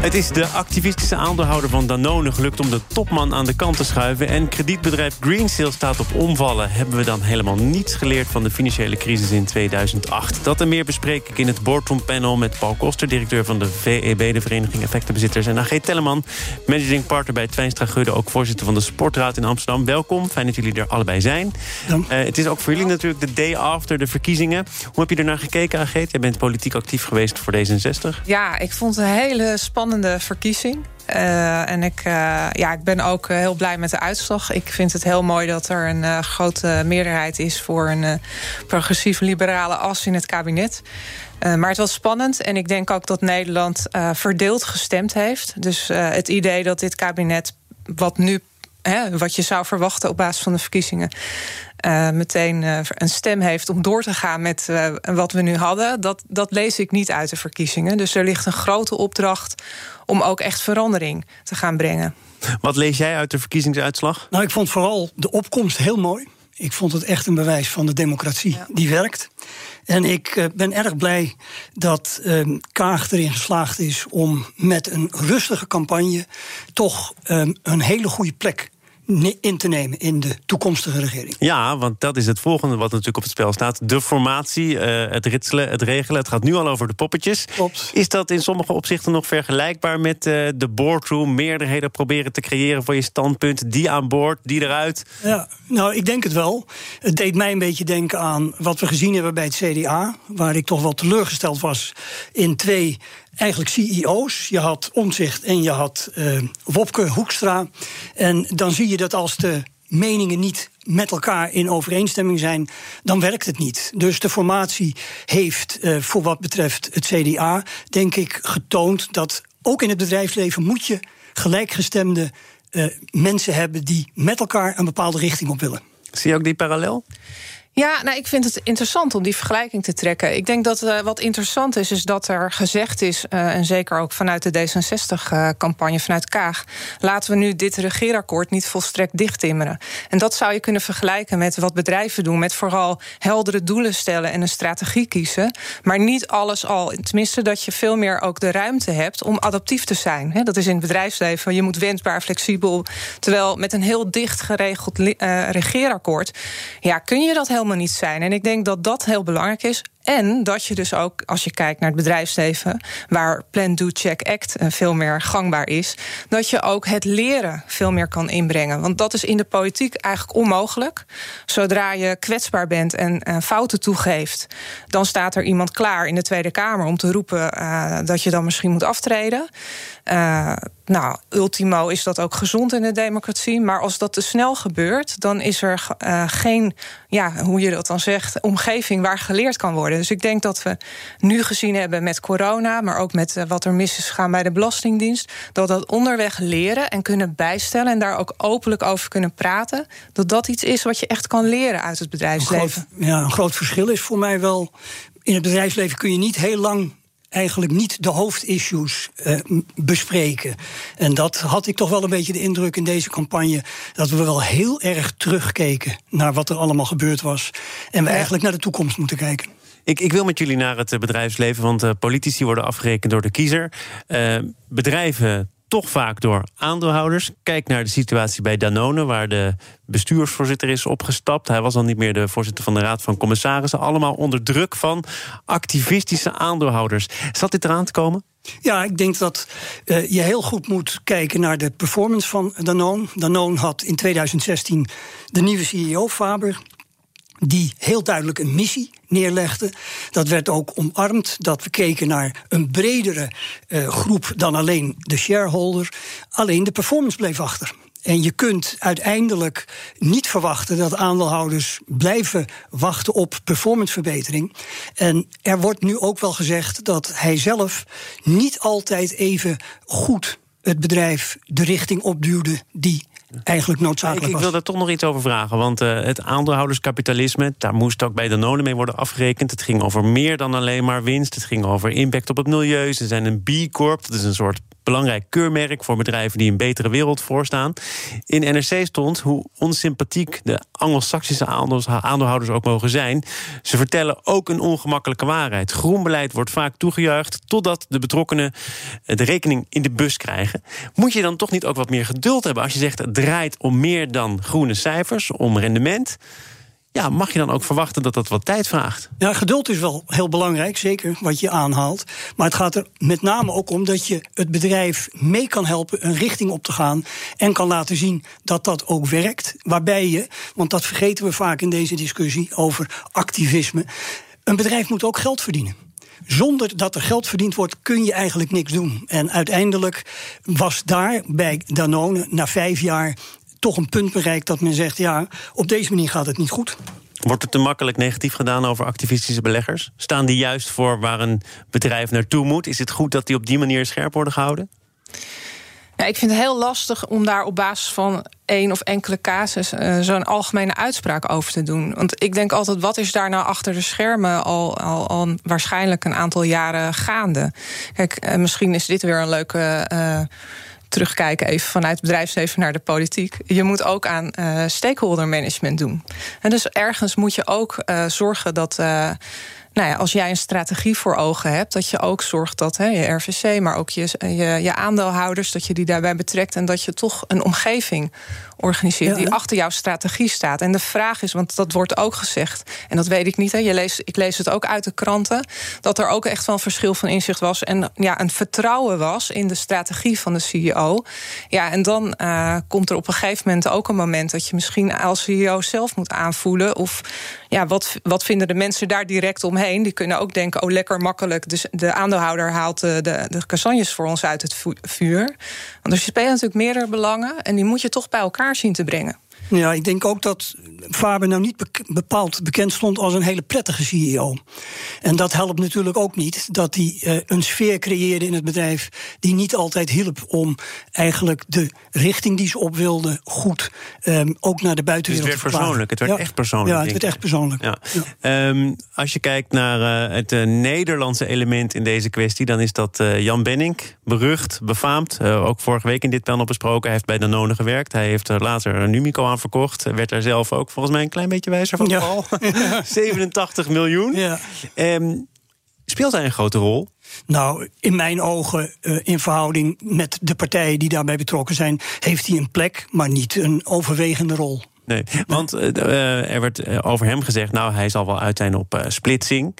Het is de activistische aandeelhouder van Danone gelukt om de topman aan de kant te schuiven. En kredietbedrijf Greensill staat op omvallen. Hebben we dan helemaal niets geleerd van de financiële crisis in 2008? Dat en meer bespreek ik in het Boardroom Panel met Paul Koster, directeur van de VEB, de Vereniging Effectenbezitters. En AG Telleman, managing partner bij Twijnstra Gudde, ook voorzitter van de Sportraad in Amsterdam. Welkom, fijn dat jullie er allebei zijn. Uh, het is ook voor jullie natuurlijk de day after de verkiezingen. Hoe heb je ernaar gekeken, AG? Jij bent politiek actief geweest voor D66. Ja, ik vond het een hele spannende verkiezing. Uh, en ik, uh, ja, ik ben ook heel blij met de uitslag. Ik vind het heel mooi dat er een grote meerderheid is... voor een progressief-liberale as in het kabinet. maar het was spannend en ik denk ook dat Nederland verdeeld gestemd heeft. Dus het idee dat dit kabinet, wat nu Hè, wat je zou verwachten op basis van de verkiezingen... Uh, meteen uh, een stem heeft om door te gaan met uh, wat we nu hadden... Dat, dat lees ik niet uit de verkiezingen. Dus er ligt een grote opdracht om ook echt verandering te gaan brengen. Wat lees jij uit de verkiezingsuitslag? Nou, ik vond vooral de opkomst heel mooi. Ik vond het echt een bewijs van de democratie ja. die werkt. En ik ben erg blij dat uh, Kaag erin geslaagd is om met een rustige campagne toch um, een hele goede plek in te nemen in de toekomstige regering. Ja, want dat is het volgende wat natuurlijk op het spel staat. De formatie, uh, het ritselen, het regelen. Het gaat nu al over de poppetjes. Klopt. Is dat in sommige opzichten nog vergelijkbaar met uh, de boardroom? Meerderheden proberen te creëren voor je standpunt. Die aan boord, die eruit. Ja, nou, ik denk het wel. Het deed mij een beetje denken aan wat we gezien hebben bij het CDA. Waar ik toch wel teleurgesteld was in twee eigenlijk CEO's. Je had Omzicht en je had uh, Wopke Hoekstra. En dan zie je dat als de meningen niet met elkaar in overeenstemming zijn, dan werkt het niet. Dus de formatie heeft uh, voor wat betreft het CDA, denk ik, getoond dat ook in het bedrijfsleven moet je gelijkgestemde uh, mensen hebben die met elkaar een bepaalde richting op willen. Zie je ook die parallel? Ja, nou, ik vind het interessant om die vergelijking te trekken. Ik denk dat uh, wat interessant is, is dat er gezegd is, uh, en zeker ook vanuit de D66-campagne, uh, vanuit Kaag, laten we nu dit regeerakkoord niet volstrekt dichttimmeren. En dat zou je kunnen vergelijken met wat bedrijven doen, met vooral heldere doelen stellen en een strategie kiezen, maar niet alles al. Tenminste, dat je veel meer ook de ruimte hebt om adaptief te zijn. Dat is in het bedrijfsleven, je moet wendbaar, flexibel. Terwijl met een heel dicht geregeld regeerakkoord, ja, kun je dat helemaal niet zijn. En ik denk dat dat heel belangrijk is. En dat je dus ook, als je kijkt naar het bedrijfsleven, waar Plan, Do, Check, Act veel meer gangbaar is, dat je ook het leren veel meer kan inbrengen. Want dat is in de politiek eigenlijk onmogelijk. Zodra je kwetsbaar bent en uh, fouten toegeeft, dan staat er iemand klaar in de Tweede Kamer om te roepen uh, dat je dan misschien moet aftreden. Uh, nou, ultimo is dat ook gezond in de democratie. Maar als dat te snel gebeurt, dan is er geen, ja, hoe je dat dan zegt, omgeving waar geleerd kan worden. Dus ik denk dat we nu gezien hebben met corona, maar ook met wat er mis is gegaan bij de Belastingdienst, dat dat onderweg leren en kunnen bijstellen en daar ook openlijk over kunnen praten, dat dat iets is wat je echt kan leren uit het bedrijfsleven. Een groot, ja, een groot verschil is voor mij wel. In het bedrijfsleven kun je niet heel lang eigenlijk niet de hoofdissues uh, bespreken. En dat had ik toch wel een beetje de indruk in deze campagne... dat we wel heel erg terugkeken naar wat er allemaal gebeurd was... en we ja. eigenlijk naar de toekomst moeten kijken. Ik, ik, wil met jullie naar het bedrijfsleven, want uh, politici worden afgerekend door de kiezer. Uh, bedrijven toch vaak door aandeelhouders. Kijk naar de situatie bij Danone, waar de bestuursvoorzitter is opgestapt. Hij was al niet meer de voorzitter van de Raad van Commissarissen. Allemaal onder druk van activistische aandeelhouders. Zat dit eraan te komen? Ja, ik denk dat uh, je heel goed moet kijken naar de performance van Danone. Danone had in 2016 de nieuwe CEO Faber die heel duidelijk een missie neerlegde. Dat werd ook omarmd, dat we keken naar een bredere uh, groep dan alleen de shareholder. Alleen de performance bleef achter. En je kunt uiteindelijk niet verwachten dat aandeelhouders blijven wachten op performanceverbetering. En er wordt nu ook wel gezegd dat hij zelf niet altijd even goed het bedrijf de richting opduwde die eigenlijk noodzakelijk ik, ik wil daar toch nog iets over vragen. Want uh, het aandeelhouderskapitalisme, daar moest ook bij de Danone mee worden afgerekend. Het ging over meer dan alleen maar winst. Het ging over impact op het milieu. Ze zijn een B Corp, dat is een soort belangrijk keurmerk voor bedrijven die een betere wereld voorstaan. In NRC stond hoe onsympathiek de Anglo-Saxische aandeelhouders ook mogen zijn. Ze vertellen ook een ongemakkelijke waarheid. Groen beleid wordt vaak toegejuicht totdat de betrokkenen de rekening in de bus krijgen. Moet je dan toch niet ook wat meer geduld hebben als je zegt het draait om meer dan groene cijfers, om rendement? Ja, mag je dan ook verwachten dat dat wat tijd vraagt? Ja, geduld is wel heel belangrijk, zeker wat je aanhaalt. Maar het gaat er met name ook om dat je het bedrijf mee kan helpen een richting op te gaan. En kan laten zien dat dat ook werkt. Waarbij je, want dat vergeten we vaak in deze discussie over activisme. Een bedrijf moet ook geld verdienen zonder dat er geld verdiend wordt, kun je eigenlijk niks doen. En uiteindelijk was daar bij Danone na vijf jaar toch een punt bereikt dat men zegt: ja, op deze manier gaat het niet goed. Wordt er te makkelijk negatief gedaan over activistische beleggers? Staan die juist voor waar een bedrijf naartoe moet? Is het goed dat die op die manier scherp worden gehouden? Ja, ik vind het heel lastig om daar op basis van één of enkele casus uh, zo'n algemene uitspraak over te doen. Want ik denk altijd, wat is daar nou achter de schermen al, al, al waarschijnlijk een aantal jaren gaande? Kijk, uh, misschien is dit weer een leuke. Uh, terugkijken even vanuit het bedrijfsleven naar de politiek. Je moet ook aan uh, stakeholder management doen. En dus ergens moet je ook uh, zorgen dat. Nou ja, als jij een strategie voor ogen hebt, dat je ook zorgt dat hè, je RVC, maar ook je, je, je aandeelhouders, dat je die daarbij betrekt en dat je toch een omgeving organiseert die achter jouw strategie staat. En de vraag is, want dat wordt ook gezegd, en dat weet ik niet, hè, je leest, ik lees het ook uit de kranten, dat er ook echt wel een verschil van inzicht was en ja, een vertrouwen was in de strategie van de CEO. Ja, en dan uh, komt er op een gegeven moment ook een moment dat je misschien als CEO zelf moet aanvoelen of ja, wat, wat vinden de mensen daar direct omheen? Die kunnen ook denken, oh lekker makkelijk, dus de aandeelhouder haalt de, de, de kastanjes voor ons uit het vuur. Want er spelen natuurlijk meerdere belangen en die moet je toch bij elkaar zien te brengen. Ja, ik denk ook dat Faber nou niet bepaald bekend stond als een hele prettige CEO. En dat helpt natuurlijk ook niet dat hij uh, een sfeer creëerde in het bedrijf die niet altijd hielp om eigenlijk de richting die ze op wilden goed um, ook naar de buitenwereld dus het werd persoonlijk, het werd echt persoonlijk. Ja, het werd echt persoonlijk. Ja. ja. Um, als je kijkt naar uh, het uh, Nederlandse element in deze kwestie, dan is dat Jan Benning, berucht, befaamd, ook vorige week in dit panel besproken. Hij heeft bij Danone gewerkt. Hij heeft later een Numico aan verkocht. Werd daar zelf ook volgens mij een klein beetje wijzer van. Ja. 87 miljoen. Ja. Um, speelt hij een grote rol? Nou, in mijn ogen, uh, in verhouding met de partijen die daarbij betrokken zijn, heeft hij een plek, maar niet een overwegende rol. Nee, want uh, er werd over hem gezegd, nou, hij zal wel uit zijn op uh, splitsing.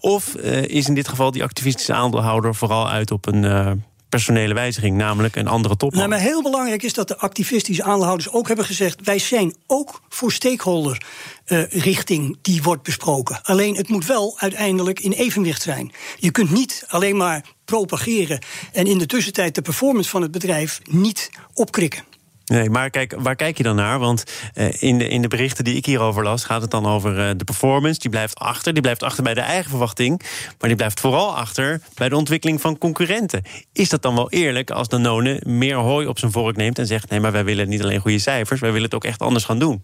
of is in dit geval die activistische aandeelhouder vooral uit op een personele wijziging, namelijk een andere topman. Nou, maar heel belangrijk is dat de activistische aandeelhouders ook hebben gezegd: wij zijn ook voor stakeholder uh, richting die wordt besproken. Alleen het moet wel uiteindelijk in evenwicht zijn. Je kunt niet alleen maar propageren en in de tussentijd de performance van het bedrijf niet opkrikken. Nee, maar kijk, waar kijk je dan naar? Want uh, in, de, in de berichten die ik hierover las, gaat het dan over uh, de performance. Die blijft achter. Die blijft achter bij de eigen verwachting. Maar die blijft vooral achter bij de ontwikkeling van concurrenten. Is dat dan wel eerlijk als Danone meer hooi op zijn vork neemt en zegt: nee, maar wij willen niet alleen goede cijfers, wij willen het ook echt anders gaan doen?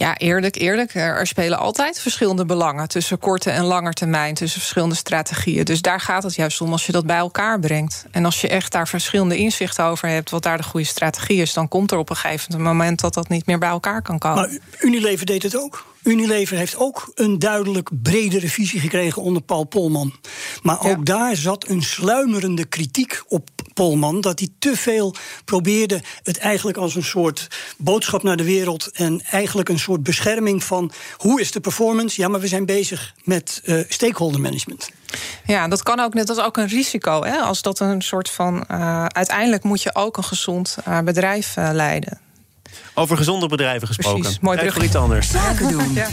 Ja, eerlijk, eerlijk. Er spelen altijd verschillende belangen tussen korte en lange termijn, tussen verschillende strategieën. Dus daar gaat het juist om als je dat bij elkaar brengt. En als je echt daar verschillende inzichten over hebt, wat daar de goede strategie is, dan komt er op een gegeven moment dat dat niet meer bij elkaar kan komen. Maar Unilever deed het ook. Unilever heeft ook een duidelijk bredere visie gekregen onder Paul Polman. Maar ook daar zat een sluimerende kritiek op Polman. Dat hij te veel probeerde het eigenlijk als een soort boodschap naar de wereld. En eigenlijk een soort bescherming van hoe is de performance? Ja, maar we zijn bezig met uh, stakeholder management. Ja, dat kan ook net als ook een risico. Hè? Als dat een soort van. Uh, uiteindelijk moet je ook een gezond uh, bedrijf leiden. Over gezonde bedrijven gesproken. Precies, mooi brug. iets anders. Zaken doen. ja.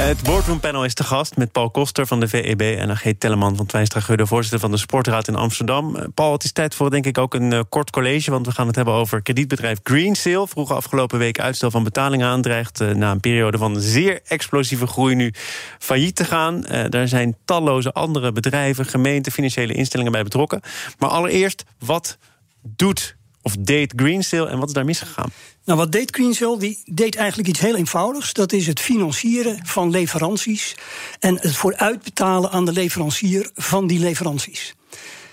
Het boardroompanel is te gast met Paul Koster van de VEB... en G. Telleman van Twijnstra Gudde, voorzitter van de Sportraad in Amsterdam. Eh, Paul, het is tijd voor denk ik ook een uh, kort college... want we gaan het hebben over kredietbedrijf Greensill. Vroeg afgelopen week uitstel van betalingen aandreigt... Uh, na een periode van zeer explosieve groei nu failliet te gaan. Uh, daar zijn talloze andere bedrijven, gemeenten... financiële instellingen bij betrokken. Maar allereerst, wat doet Of deed Greensill en wat is daar misgegaan? Nou, wat deed Greensill? Die deed eigenlijk iets heel eenvoudigs. Dat is het financieren van leveranties en het vooruitbetalen aan de leverancier van die leveranties.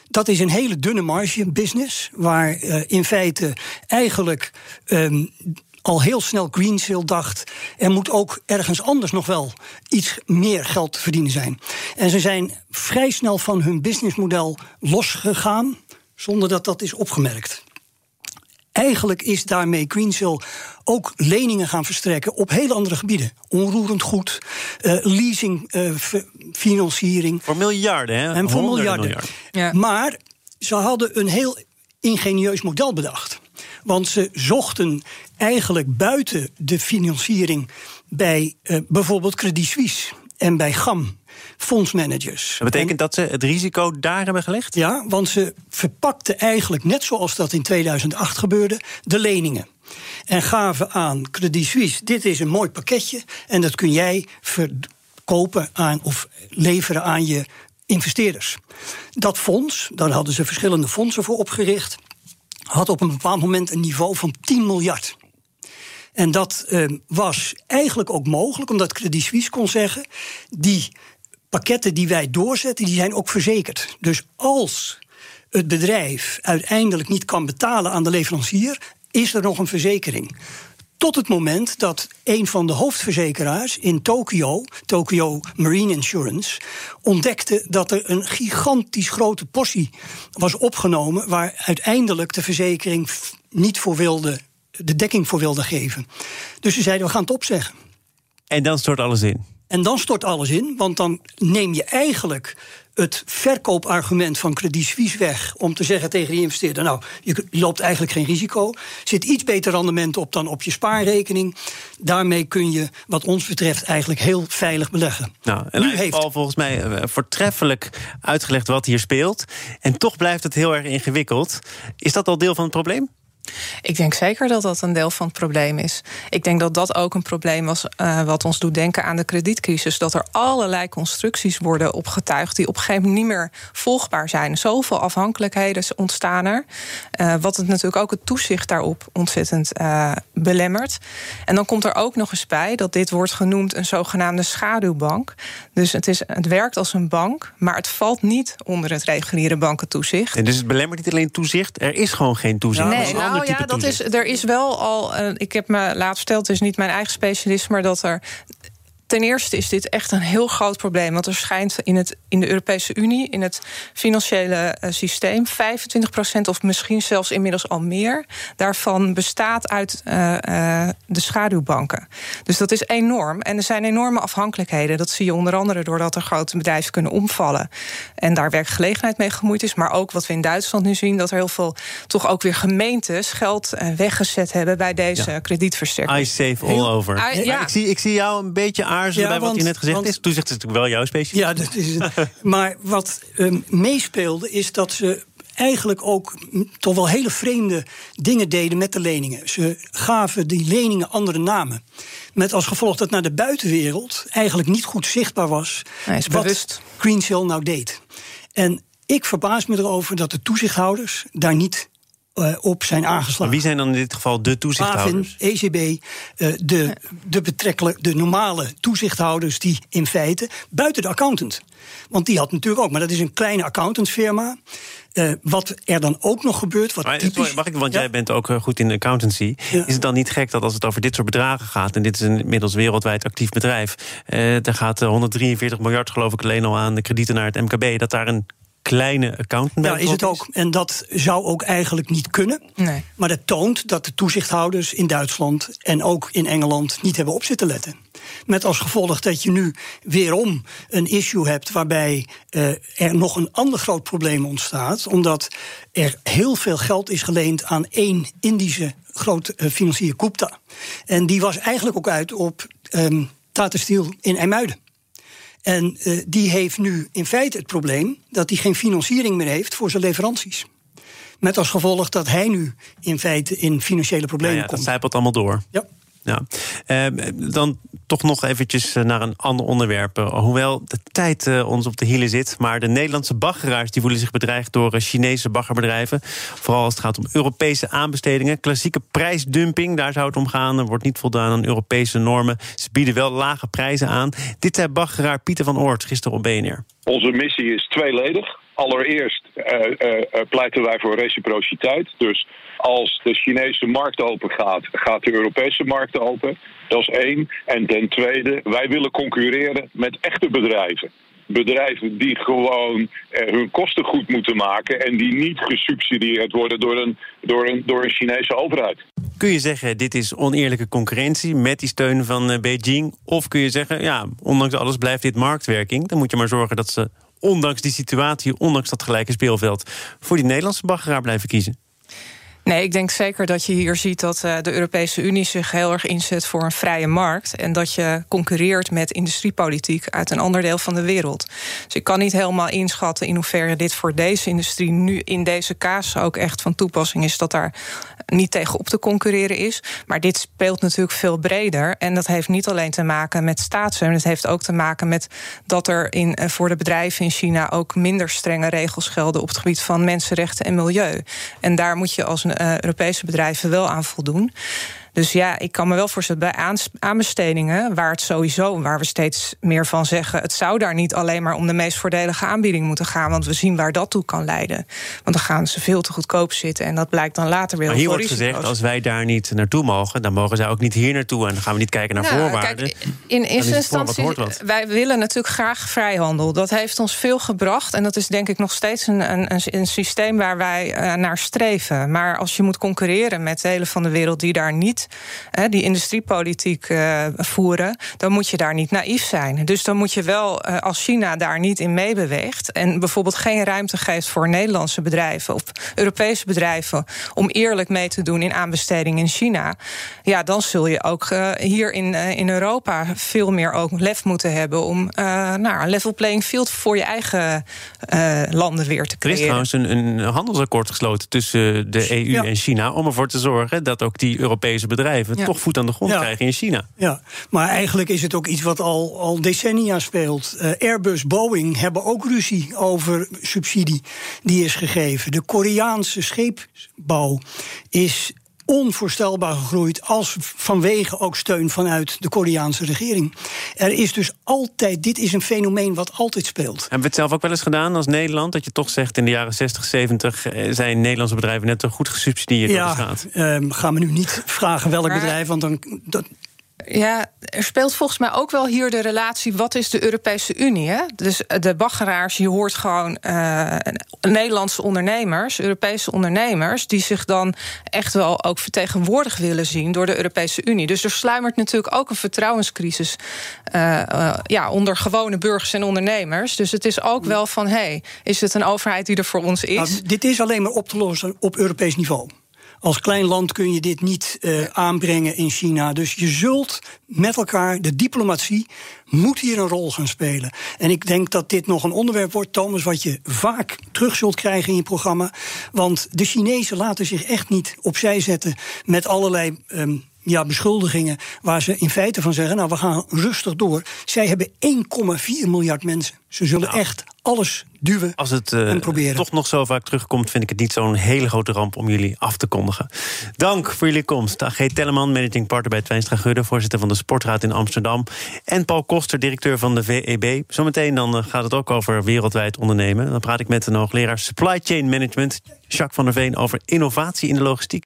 Dat is een hele dunne marge business, waar uh, in feite eigenlijk um, al heel snel Greensill dacht... er moet ook ergens anders nog wel iets meer geld te verdienen zijn. En ze zijn vrij snel van hun businessmodel losgegaan... zonder dat dat is opgemerkt. Eigenlijk is daarmee Greensill ook leningen gaan verstrekken op hele andere gebieden. Onroerend goed, uh, leasing, uh, financiering. Voor miljarden, hè? En voor miljarden. miljarden. Ja. Maar ze hadden een heel ingenieus model bedacht. Want ze zochten eigenlijk buiten de financiering bij uh, bijvoorbeeld Credit Suisse en bij GAM fondsmanagers. Dat betekent dat ze het risico daar hebben gelegd? Ja, want ze verpakten eigenlijk, net zoals dat in 2008 gebeurde, de leningen. En gaven aan Credit Suisse: dit is een mooi pakketje en dat kun jij verkopen aan of leveren aan je investeerders. Dat fonds, daar hadden ze verschillende fondsen voor opgericht, had op een bepaald moment een niveau van 10 miljard. En dat uh, was eigenlijk ook mogelijk, omdat Credit Suisse kon zeggen: die pakketten die wij doorzetten, die zijn ook verzekerd. Dus als het bedrijf uiteindelijk niet kan betalen aan de leverancier, is er nog een verzekering. Tot het moment dat een van de hoofdverzekeraars in Tokio, Tokyo Marine Insurance, ontdekte dat er een gigantisch grote portie was opgenomen waar uiteindelijk de verzekering niet voor wilde, de dekking voor wilde geven. Dus ze zeiden: we gaan het opzeggen. En dan stort alles in. En dan stort alles in, want dan neem je eigenlijk het verkoopargument van Credit Suisse weg om te zeggen tegen die investeerder: Nou, je loopt eigenlijk geen risico. Zit iets beter rendement op dan op je spaarrekening. Daarmee kun je, wat ons betreft, eigenlijk heel veilig beleggen. Nou, en nu heeft al volgens mij eh, voortreffelijk uitgelegd wat hier speelt. En toch blijft het heel erg ingewikkeld. Is dat al deel van het probleem? Ik denk zeker dat dat een deel van het probleem is. Ik denk dat dat ook een probleem was uh, wat ons doet denken aan de kredietcrisis. Dat er allerlei constructies worden opgetuigd die op een gegeven moment niet meer volgbaar zijn. Zoveel afhankelijkheden ontstaan er. Uh, wat het natuurlijk ook het toezicht daarop ontzettend uh, belemmert. En dan komt er ook nog eens bij dat dit wordt genoemd een zogenaamde schaduwbank. Dus het, is, het werkt als een bank, maar het valt niet onder het reguliere bankentoezicht. En dus het belemmert niet alleen toezicht, er is gewoon geen toezicht. Nee, nou, nou ja, dat is, er is wel al. Uh, ik heb me laten verteld, het is niet mijn eigen specialisme, maar dat er Ten eerste is dit echt een heel groot probleem. Want er schijnt in, het, in de Europese Unie, in het financiële uh, systeem, 25% of misschien zelfs inmiddels al meer, daarvan bestaat uit uh, uh, de schaduwbanken. Dus dat is enorm. En er zijn enorme afhankelijkheden. Dat zie je onder andere doordat er grote bedrijven kunnen omvallen. En daar werkgelegenheid mee gemoeid is. Maar ook wat we in Duitsland nu zien, dat er heel veel toch ook weer gemeentes geld weggezet hebben bij deze ja. kredietverstrekking. I save all over. I, ja. ik, zie, ik zie jou een beetje aan aarzelen ja, bij wat je net gezegd want, is? Toezicht is natuurlijk wel jouw specifiek. Ja, dat is het. maar wat um, meespeelde is dat ze eigenlijk ook toch wel hele vreemde dingen deden met de leningen. Ze gaven die leningen andere namen. Met als gevolg dat naar de buitenwereld eigenlijk niet goed zichtbaar was nee, wat bewust. Greensill nou deed. En ik verbaas me erover dat de toezichthouders daar niet op zijn aangeslagen. Maar wie zijn dan in dit geval de toezichthouders? AFIN, ECB, uh, de, de, betrekkelijk, de normale toezichthouders die in feite buiten de accountant. Want die had natuurlijk ook, maar dat is een kleine accountantsfirma. Uh, wat er dan ook nog gebeurt. Wat maar, typisch, mag ik, want ja? jij bent ook goed in de accountancy. Ja. Is het dan niet gek dat als het over dit soort bedragen gaat. en dit is een inmiddels wereldwijd actief bedrijf. Uh, daar gaat 143 miljard, geloof ik, alleen al aan de kredieten naar het MKB. dat daar een kleine accountant Ja, is het ook. En dat zou ook eigenlijk niet kunnen. Nee. Maar dat toont dat de toezichthouders in Duitsland en ook in Engeland niet hebben op zitten letten. Met als gevolg dat je nu weerom een issue hebt waarbij uh, er nog een ander groot probleem ontstaat. Omdat er heel veel geld is geleend aan één Indische grote uh, financier, Gupta. En die was eigenlijk ook uit op Tata Steel in IJmuiden. En uh, die heeft nu in feite het probleem dat hij geen financiering meer heeft voor zijn leveranties. Met als gevolg dat hij nu in feite in financiële problemen ja, ja, komt. Dat zijpelt allemaal door. Ja. Ja. Ehm, dan toch nog eventjes eh, naar een ander onderwerp. Eh, hoewel de tijd eh, ons op de hielen zit. Maar de Nederlandse baggeraars die voelen zich bedreigd door Chinese baggerbedrijven. Vooral als het gaat om Europese aanbestedingen. Klassieke prijsdumping, daar zou het om gaan. Er wordt niet voldaan aan Europese normen. Ze bieden wel lage prijzen aan. Dit zei baggeraar Pieter van Oort gisteren op BNR. Onze missie is tweeledig. Allereerst pleiten wij voor reciprociteit. Dus als de Chinese markt open gaat, gaat de Europese markt open. Dat is één. En ten tweede, wij willen concurreren met echte bedrijven. Bedrijven die gewoon eh, hun kosten goed moeten maken en die niet gesubsidieerd worden door een, door, een, door een Chinese overheid. Kun je zeggen, dit is oneerlijke concurrentie met die steun van eh, Beijing? Of kun je zeggen, ja, ondanks alles blijft dit marktwerking. Dan moet je maar zorgen dat ze, ondanks die situatie, ondanks dat gelijke speelveld, voor die Nederlandse baggeraar blijven kiezen. Nee, ik denk zeker dat je hier ziet dat uh, de Europese Unie zich heel erg inzet voor een vrije markt. En dat je concurreert met industriepolitiek uit een ander deel van de wereld. Dus ik kan niet helemaal inschatten in hoeverre dit voor deze industrie nu in deze kaas ook echt van toepassing is. Dat daar niet tegen op te concurreren is. Maar dit speelt natuurlijk veel breder. En dat heeft niet alleen te maken met staatssteun. Het heeft ook te maken met dat er in, eh, voor de bedrijven in China ook minder strenge regels gelden op het gebied van mensenrechten en milieu. En daar moet je als uh, Europese bedrijven wel aan voldoen. Dus ja, ik kan me wel voorstellen bij aanbestedingen, waar het sowieso, waar we steeds meer van zeggen, het zou daar niet alleen maar om de meest voordelige aanbieding moeten gaan, want we zien waar dat toe kan leiden. Want dan gaan ze veel te goedkoop zitten en dat blijkt dan later weer. Maar hier wordt gezegd, als wij daar niet naartoe mogen, dan mogen zij ook niet hier naartoe en dan gaan we niet kijken naar nou, voorwaarden. Kijk, in eerste instantie, wij willen natuurlijk graag vrijhandel. Dat heeft ons veel gebracht en dat is denk ik nog steeds een, een, een systeem waar wij uh, naar streven. Maar als je moet concurreren met delen van de wereld die daar niet die industriepolitiek uh, voeren, dan moet je daar niet naïef zijn. Dus dan moet je wel, uh, als China daar niet in meebeweegt en bijvoorbeeld geen ruimte geeft voor Nederlandse bedrijven of Europese bedrijven om eerlijk mee te doen in aanbesteding in China, ja, dan zul je ook uh, hier in, in Europa veel meer ook lef moeten hebben om nou, een level playing field voor je eigen landen weer te creëren. Er is trouwens een, een handelsakkoord gesloten tussen de EU en China om ervoor te zorgen dat ook die Europese bedrijven bedrijven toch voet aan de grond krijgen in China. Ja, maar eigenlijk is het ook iets wat al, al decennia speelt. Uh, Airbus, Boeing hebben ook ruzie over subsidie die is gegeven. De Koreaanse scheepsbouw is onvoorstelbaar gegroeid als vanwege ook steun vanuit de Koreaanse regering. Er is dus altijd, dit is een fenomeen wat altijd speelt. Hebben we het zelf ook wel eens gedaan als Nederland? Dat je toch zegt in de jaren 60, 70 eh, zijn Nederlandse bedrijven net zo goed gesubsidieerd ja, als het gaat. Uh, gaan we nu niet vragen welk bedrijf, want dan, dat, ja, er speelt volgens mij ook wel hier de relatie... wat is de Europese Unie? Hè? Dus de baggeraars, je hoort gewoon uh, Nederlandse ondernemers... Europese ondernemers, die zich dan echt wel ook vertegenwoordigd willen zien... door de Europese Unie. Dus er sluimert natuurlijk ook een vertrouwenscrisis... Uh, ja, onder gewone burgers en ondernemers. Dus het is ook wel van, hey, is het een overheid die er voor ons is? Nou, dit is alleen maar op te lossen op Europees niveau. Als klein land kun je dit niet uh, aanbrengen in China. Dus je zult met elkaar, de diplomatie moet hier een rol gaan spelen. En ik denk dat dit nog een onderwerp wordt, Thomas, wat je vaak terug zult krijgen in je programma. Want de Chinezen laten zich echt niet opzij zetten met allerlei. Um, ja, beschuldigingen waar ze in feite van zeggen: Nou, we gaan rustig door. Zij hebben 1,4 miljard mensen. Ze zullen nou. echt alles duwen Als het uh, en proberen. toch nog zo vaak terugkomt, vind ik het niet zo'n hele grote ramp om jullie af te kondigen. Dank voor jullie komst. AG Telleman, managing partner bij Twijnstra Gudde, voorzitter van de Sportraad in Amsterdam. En Paul Koster, directeur van de VEB. Zometeen dan eh, gaat het ook over wereldwijd ondernemen. Dan praat ik met een hoogleraar Supply Chain Management, Jacques van der Veen, over innovatie in de logistiek.